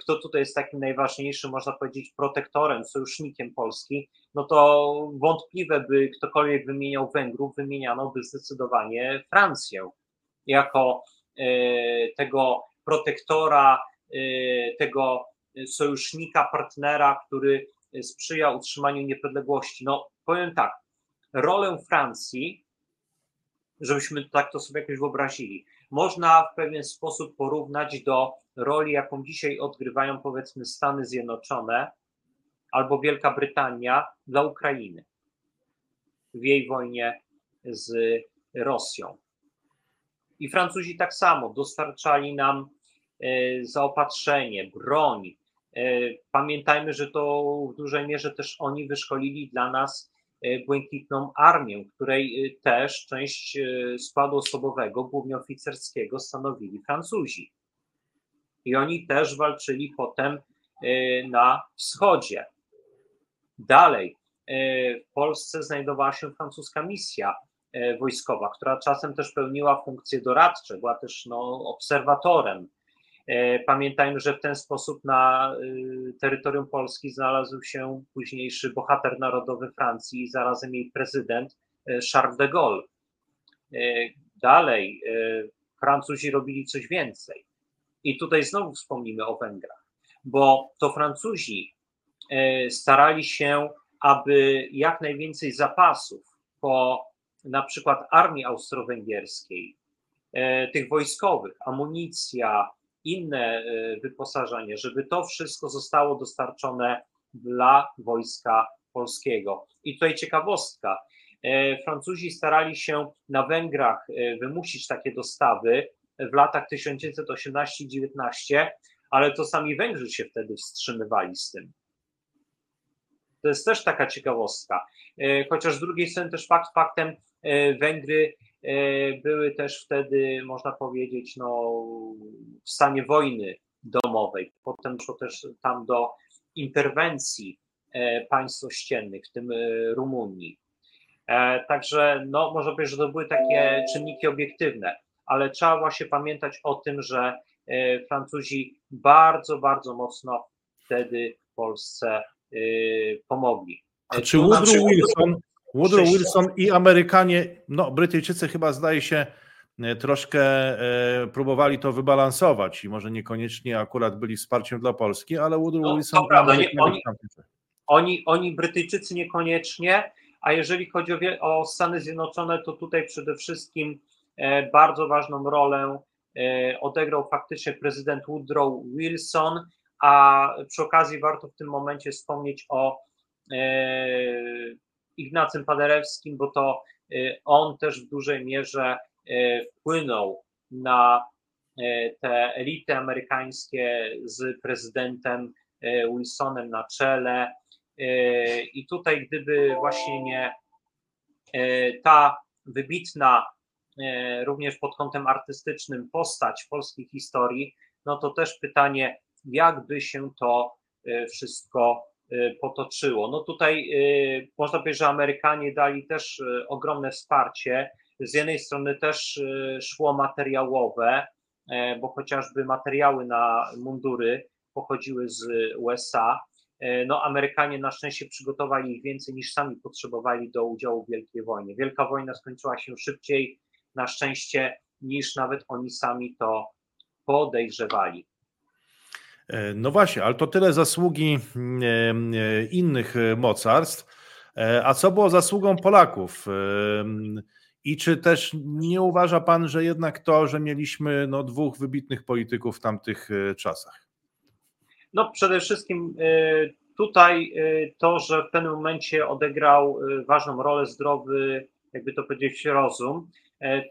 kto tutaj jest takim najważniejszym, można powiedzieć, protektorem, sojusznikiem Polski, no to wątpliwe by ktokolwiek wymieniał Węgrów, wymieniano by zdecydowanie Francję jako e, tego protektora, tego sojusznika, partnera, który sprzyja utrzymaniu niepodległości. No powiem tak, rolę Francji, żebyśmy tak to sobie jakoś wyobrazili, można w pewien sposób porównać do roli, jaką dzisiaj odgrywają powiedzmy Stany Zjednoczone albo Wielka Brytania dla Ukrainy w jej wojnie z Rosją. I Francuzi tak samo dostarczali nam e, zaopatrzenie, broń. E, pamiętajmy, że to w dużej mierze też oni wyszkolili dla nas błękitną armię, której też część składu osobowego, głównie oficerskiego, stanowili Francuzi i oni też walczyli potem na wschodzie. Dalej, w Polsce znajdowała się francuska misja wojskowa, która czasem też pełniła funkcje doradcze, była też no, obserwatorem. Pamiętajmy, że w ten sposób na terytorium Polski znalazł się późniejszy bohater narodowy Francji i zarazem jej prezydent Charles de Gaulle. Dalej, Francuzi robili coś więcej. I tutaj znowu wspomnimy o Węgrach, bo to Francuzi e, starali się, aby jak najwięcej zapasów po na przykład armii austro-węgierskiej, e, tych wojskowych, amunicja, inne e, wyposażenie, żeby to wszystko zostało dostarczone dla wojska polskiego. I tutaj ciekawostka. Francuzi starali się na Węgrach wymusić takie dostawy, w latach 1918-19, ale to sami Węgrzy się wtedy wstrzymywali z tym. To jest też taka ciekawostka. E, chociaż z drugiej strony też fakt faktem e, Węgry e, były też wtedy, można powiedzieć, no, w stanie wojny domowej. Potem doszło też tam do interwencji państw ościennych, w tym Rumunii. Także no, można powiedzieć, że to były takie czynniki obiektywne ale trzeba właśnie pamiętać o tym, że e, Francuzi bardzo, bardzo mocno wtedy Polsce e, pomogli. A czy Woodrow Wilson, Woodrow Wilson i Amerykanie, no Brytyjczycy chyba zdaje się e, troszkę próbowali to wybalansować i może niekoniecznie akurat byli wsparciem dla Polski, ale Woodrow no, Wilson... To prawda, nie, oni, oni, oni, Brytyjczycy niekoniecznie, a jeżeli chodzi o, o Stany Zjednoczone, to tutaj przede wszystkim E, bardzo ważną rolę e, odegrał faktycznie prezydent Woodrow Wilson, a przy okazji warto w tym momencie wspomnieć o e, Ignacym Paderewskim, bo to on też w dużej mierze wpłynął na te elity amerykańskie z prezydentem Wilsonem na czele. I tutaj, gdyby właśnie nie ta wybitna również pod kątem artystycznym postać polskiej historii, no to też pytanie, jak by się to wszystko potoczyło. No tutaj można powiedzieć, że Amerykanie dali też ogromne wsparcie. Z jednej strony też szło materiałowe, bo chociażby materiały na mundury pochodziły z USA. No, Amerykanie na szczęście przygotowali ich więcej niż sami potrzebowali do udziału w Wielkiej Wojnie. Wielka wojna skończyła się szybciej na szczęście niż nawet oni sami to podejrzewali. E, no właśnie, ale to tyle zasługi e, e, innych mocarstw. A co było zasługą Polaków? I czy też nie uważa Pan, że jednak to, że mieliśmy no, dwóch wybitnych polityków w tamtych czasach? No przede wszystkim tutaj to, że w pewnym momencie odegrał ważną rolę zdrowy, jakby to powiedzieć, rozum.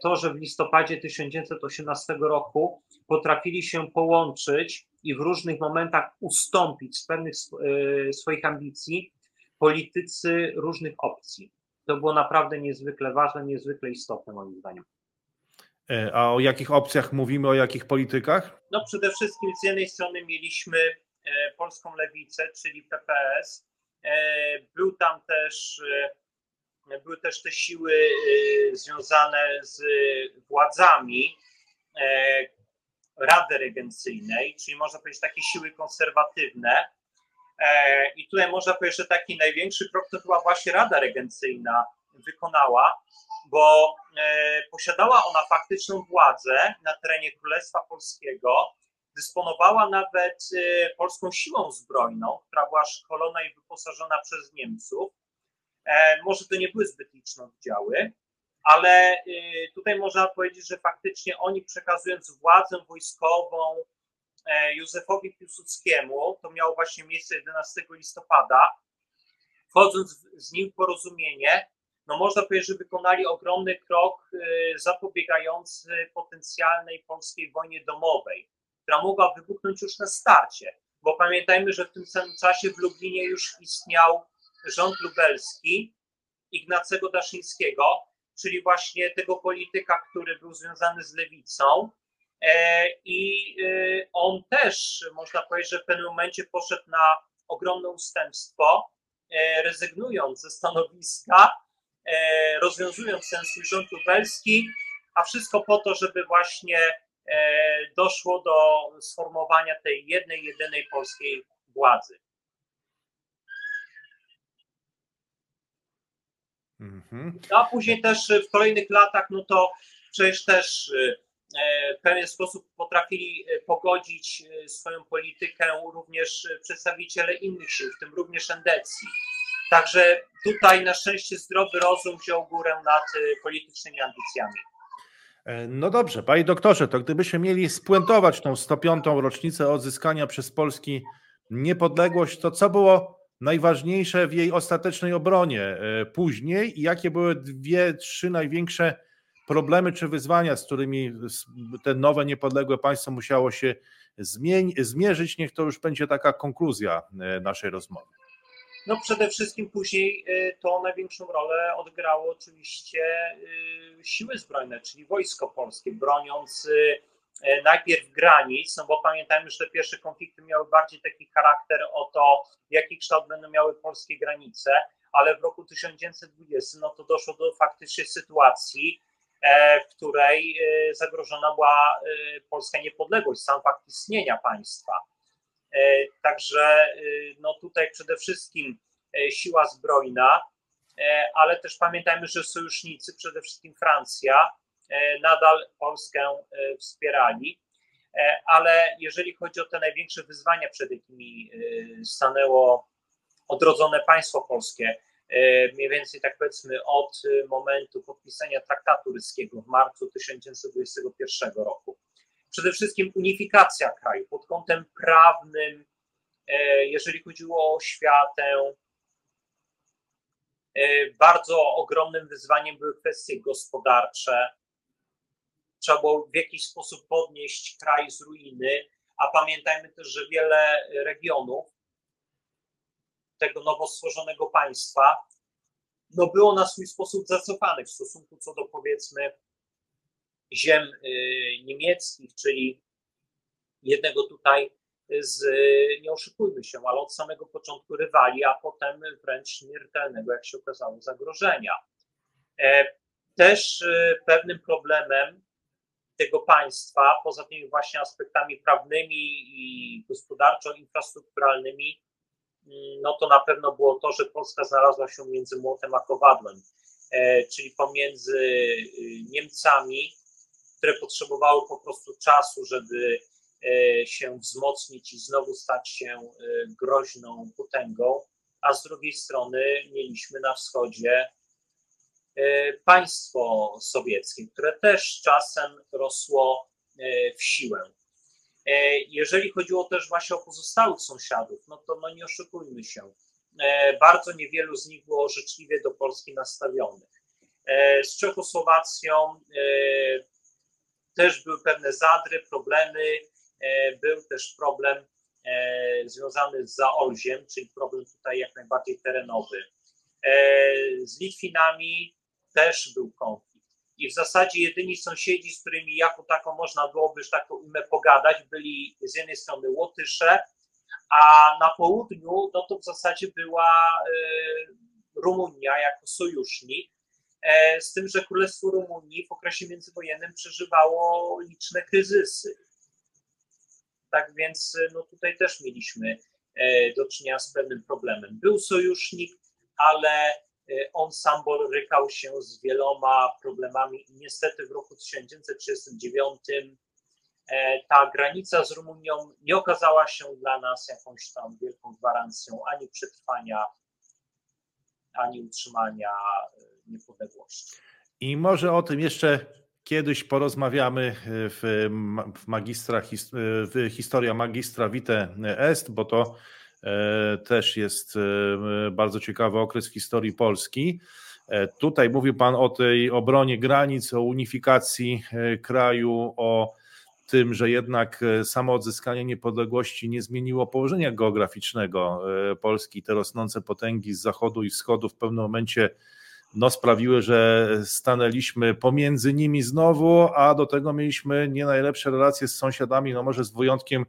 To, że w listopadzie 1918 roku potrafili się połączyć i w różnych momentach ustąpić z pewnych e, swoich ambicji politycy różnych opcji. To było naprawdę niezwykle ważne, niezwykle istotne moim zdaniem. E, a o jakich opcjach mówimy, o jakich politykach? No przede wszystkim z jednej strony mieliśmy polską lewicę, czyli PPS. Był tam też były też te siły związane z władzami e, Rady Regencyjnej, czyli można powiedzieć takie siły konserwatywne. E, I tutaj można powiedzieć, że taki największy krok to chyba właśnie Rada Regencyjna wykonała, bo e, posiadała ona faktyczną władzę na terenie Królestwa Polskiego, dysponowała nawet polską siłą zbrojną, która była szkolona i wyposażona przez Niemców E, może to nie były zbyt liczne oddziały, ale y, tutaj można powiedzieć, że faktycznie oni przekazując władzę wojskową e, Józefowi Piłsudskiemu, to miało właśnie miejsce 11 listopada, wchodząc z nim w porozumienie, no można powiedzieć, że wykonali ogromny krok y, zapobiegający potencjalnej polskiej wojnie domowej, która mogła wybuchnąć już na starcie, bo pamiętajmy, że w tym samym czasie w Lublinie już istniał rząd lubelski Ignacego Daszyńskiego, czyli właśnie tego polityka, który był związany z lewicą. E, I e, on też, można powiedzieć, że w pewnym momencie poszedł na ogromne ustępstwo rezygnując ze stanowiska, rozwiązując ten swój rząd lubelski, a wszystko po to, żeby właśnie doszło do sformowania tej jednej, jedynej polskiej władzy. Mhm. No, a później też w kolejnych latach, no to przecież też e, w pewien sposób potrafili e, pogodzić e, swoją politykę również przedstawiciele innych sił, w tym również Endecji. Także tutaj na szczęście zdrowy rozum wziął górę nad politycznymi ambicjami. No dobrze, panie doktorze, to gdybyśmy mieli spuentować tą 105. rocznicę odzyskania przez Polski niepodległość, to co było najważniejsze w jej ostatecznej obronie e, później i jakie były dwie, trzy największe problemy czy wyzwania, z którymi te nowe, niepodległe państwo musiało się zmierzyć. Niech to już będzie taka konkluzja e, naszej rozmowy. No przede wszystkim później e, to największą rolę odgrało oczywiście siły zbrojne, czyli wojsko polskie, broniąc najpierw granic, no bo pamiętajmy, że te pierwsze konflikty miały bardziej taki charakter o to, jaki kształt będą miały polskie granice, ale w roku 1920 no to doszło do faktycznie sytuacji, e, w której e, zagrożona była polska niepodległość, sam fakt istnienia państwa. Także no tutaj przede wszystkim siła zbrojna, ale też pamiętajmy, że sojusznicy, przede wszystkim Francja, E, nadal Polskę e, wspierali. E, ale jeżeli chodzi o te największe wyzwania, przed jakimi stanęło odrodzone państwo polskie, mniej więcej tak powiedzmy od momentu podpisania traktatu ryskiego w marcu 1921 roku. Przede wszystkim unifikacja kraju pod kątem prawnym, jeżeli chodziło o oświatę. Bardzo ogromnym wyzwaniem były kwestie gospodarcze trzeba było w jakiś sposób podnieść kraj z ruiny, a pamiętajmy też, że wiele regionów tego nowo stworzonego państwa no było na swój sposób zacofanych w stosunku co do powiedzmy ziem y, niemieckich, czyli jednego tutaj z, nie oszukujmy się, ale od samego początku rywali, a potem wręcz śmiertelnego, jak się okazało, zagrożenia. E, też y, pewnym problemem tego państwa, poza tymi właśnie aspektami prawnymi i gospodarczo-infrastrukturalnymi, mm, no to na pewno było to, że Polska znalazła się między młotem a kowadłem, e, czyli pomiędzy y, Niemcami, które potrzebowały po prostu czasu, żeby e, się wzmocnić i znowu stać się e, groźną potęgą, a z drugiej strony mieliśmy na wschodzie państwo sowieckie, które też czasem rosło e, w siłę. E, jeżeli chodziło też właśnie o pozostałych sąsiadów, no to no nie oszukujmy się, bardzo niewielu z nich było życzliwie do Polski nastawionych. Z Czechosłowacją też były pewne zadry, problemy, był też problem związany z Zaolziem, czyli problem tutaj jak najbardziej terenowy. Z Litwinami też był konflikt. I w zasadzie jedyni sąsiedzi, z którymi jako taką można byłoby, że tak umie pogadać, byli z jednej strony Łotysze, a na południu no to w zasadzie była e, Rumunia jako sojusznik, e, z tym, że Królestwo Rumunii w okresie międzywojennym przeżywało liczne kryzysy. Tak więc no tutaj też mieliśmy e, do czynienia z pewnym problemem. Był sojusznik, ale on sam borykał się z wieloma problemami i niestety w roku 1939 e, ta granica z Rumunią nie okazała się dla nas jakąś tam wielką gwarancją ani przetrwania, ani utrzymania e, niepodległości. I może o tym jeszcze kiedyś porozmawiamy e, w, w magistra, w historia magistra Vitae Est, bo to E, też jest e, bardzo ciekawy okres w historii Polski. E, tutaj mówił Pan o tej obronie granic, o unifikacji kraju, o tym, że jednak samo odzyskanie niepodległości nie zmieniło położenia geograficznego Polski. Te rosnące potęgi z zachodu i wschodu w pewnym momencie no, sprawiły, że stanęliśmy pomiędzy nimi znowu, a do tego mieliśmy nie najlepsze relacje z sąsiadami, no może z wyjątkiem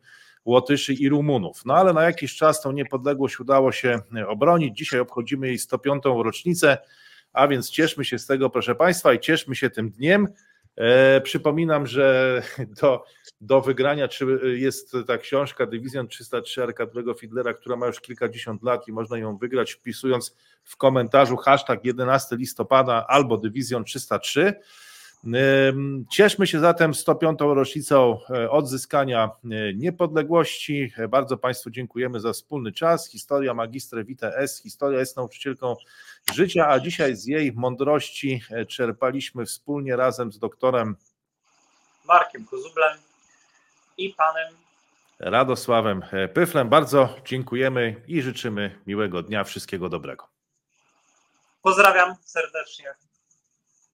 Łotyszy i Rumunów. No ale na jakiś czas tą niepodległość udało się obronić. Dzisiaj obchodzimy jej 105. rocznicę, a więc cieszmy się z tego, proszę Państwa, i cieszmy się tym dniem. E, przypominam, że do, do wygrania jest ta książka Dywizjon 303 Arkadowego Fidlera, która ma już kilkadziesiąt lat i można ją wygrać wpisując w komentarzu hashtag 11 listopada albo Dywizjon 303. Cieszmy się zatem 105. rocznicą e, odzyskania e, niepodległości. Bardzo Państwu dziękujemy za wspólny czas. Historia magistre Vitae S. Historia jest nauczycielką życia, a dzisiaj z jej mądrości e, czerpaliśmy wspólnie razem z doktorem Markiem Kuzublem i panem Radosławem Pyflem. Bardzo dziękujemy i życzymy miłego dnia, wszystkiego dobrego. Pozdrawiam serdecznie.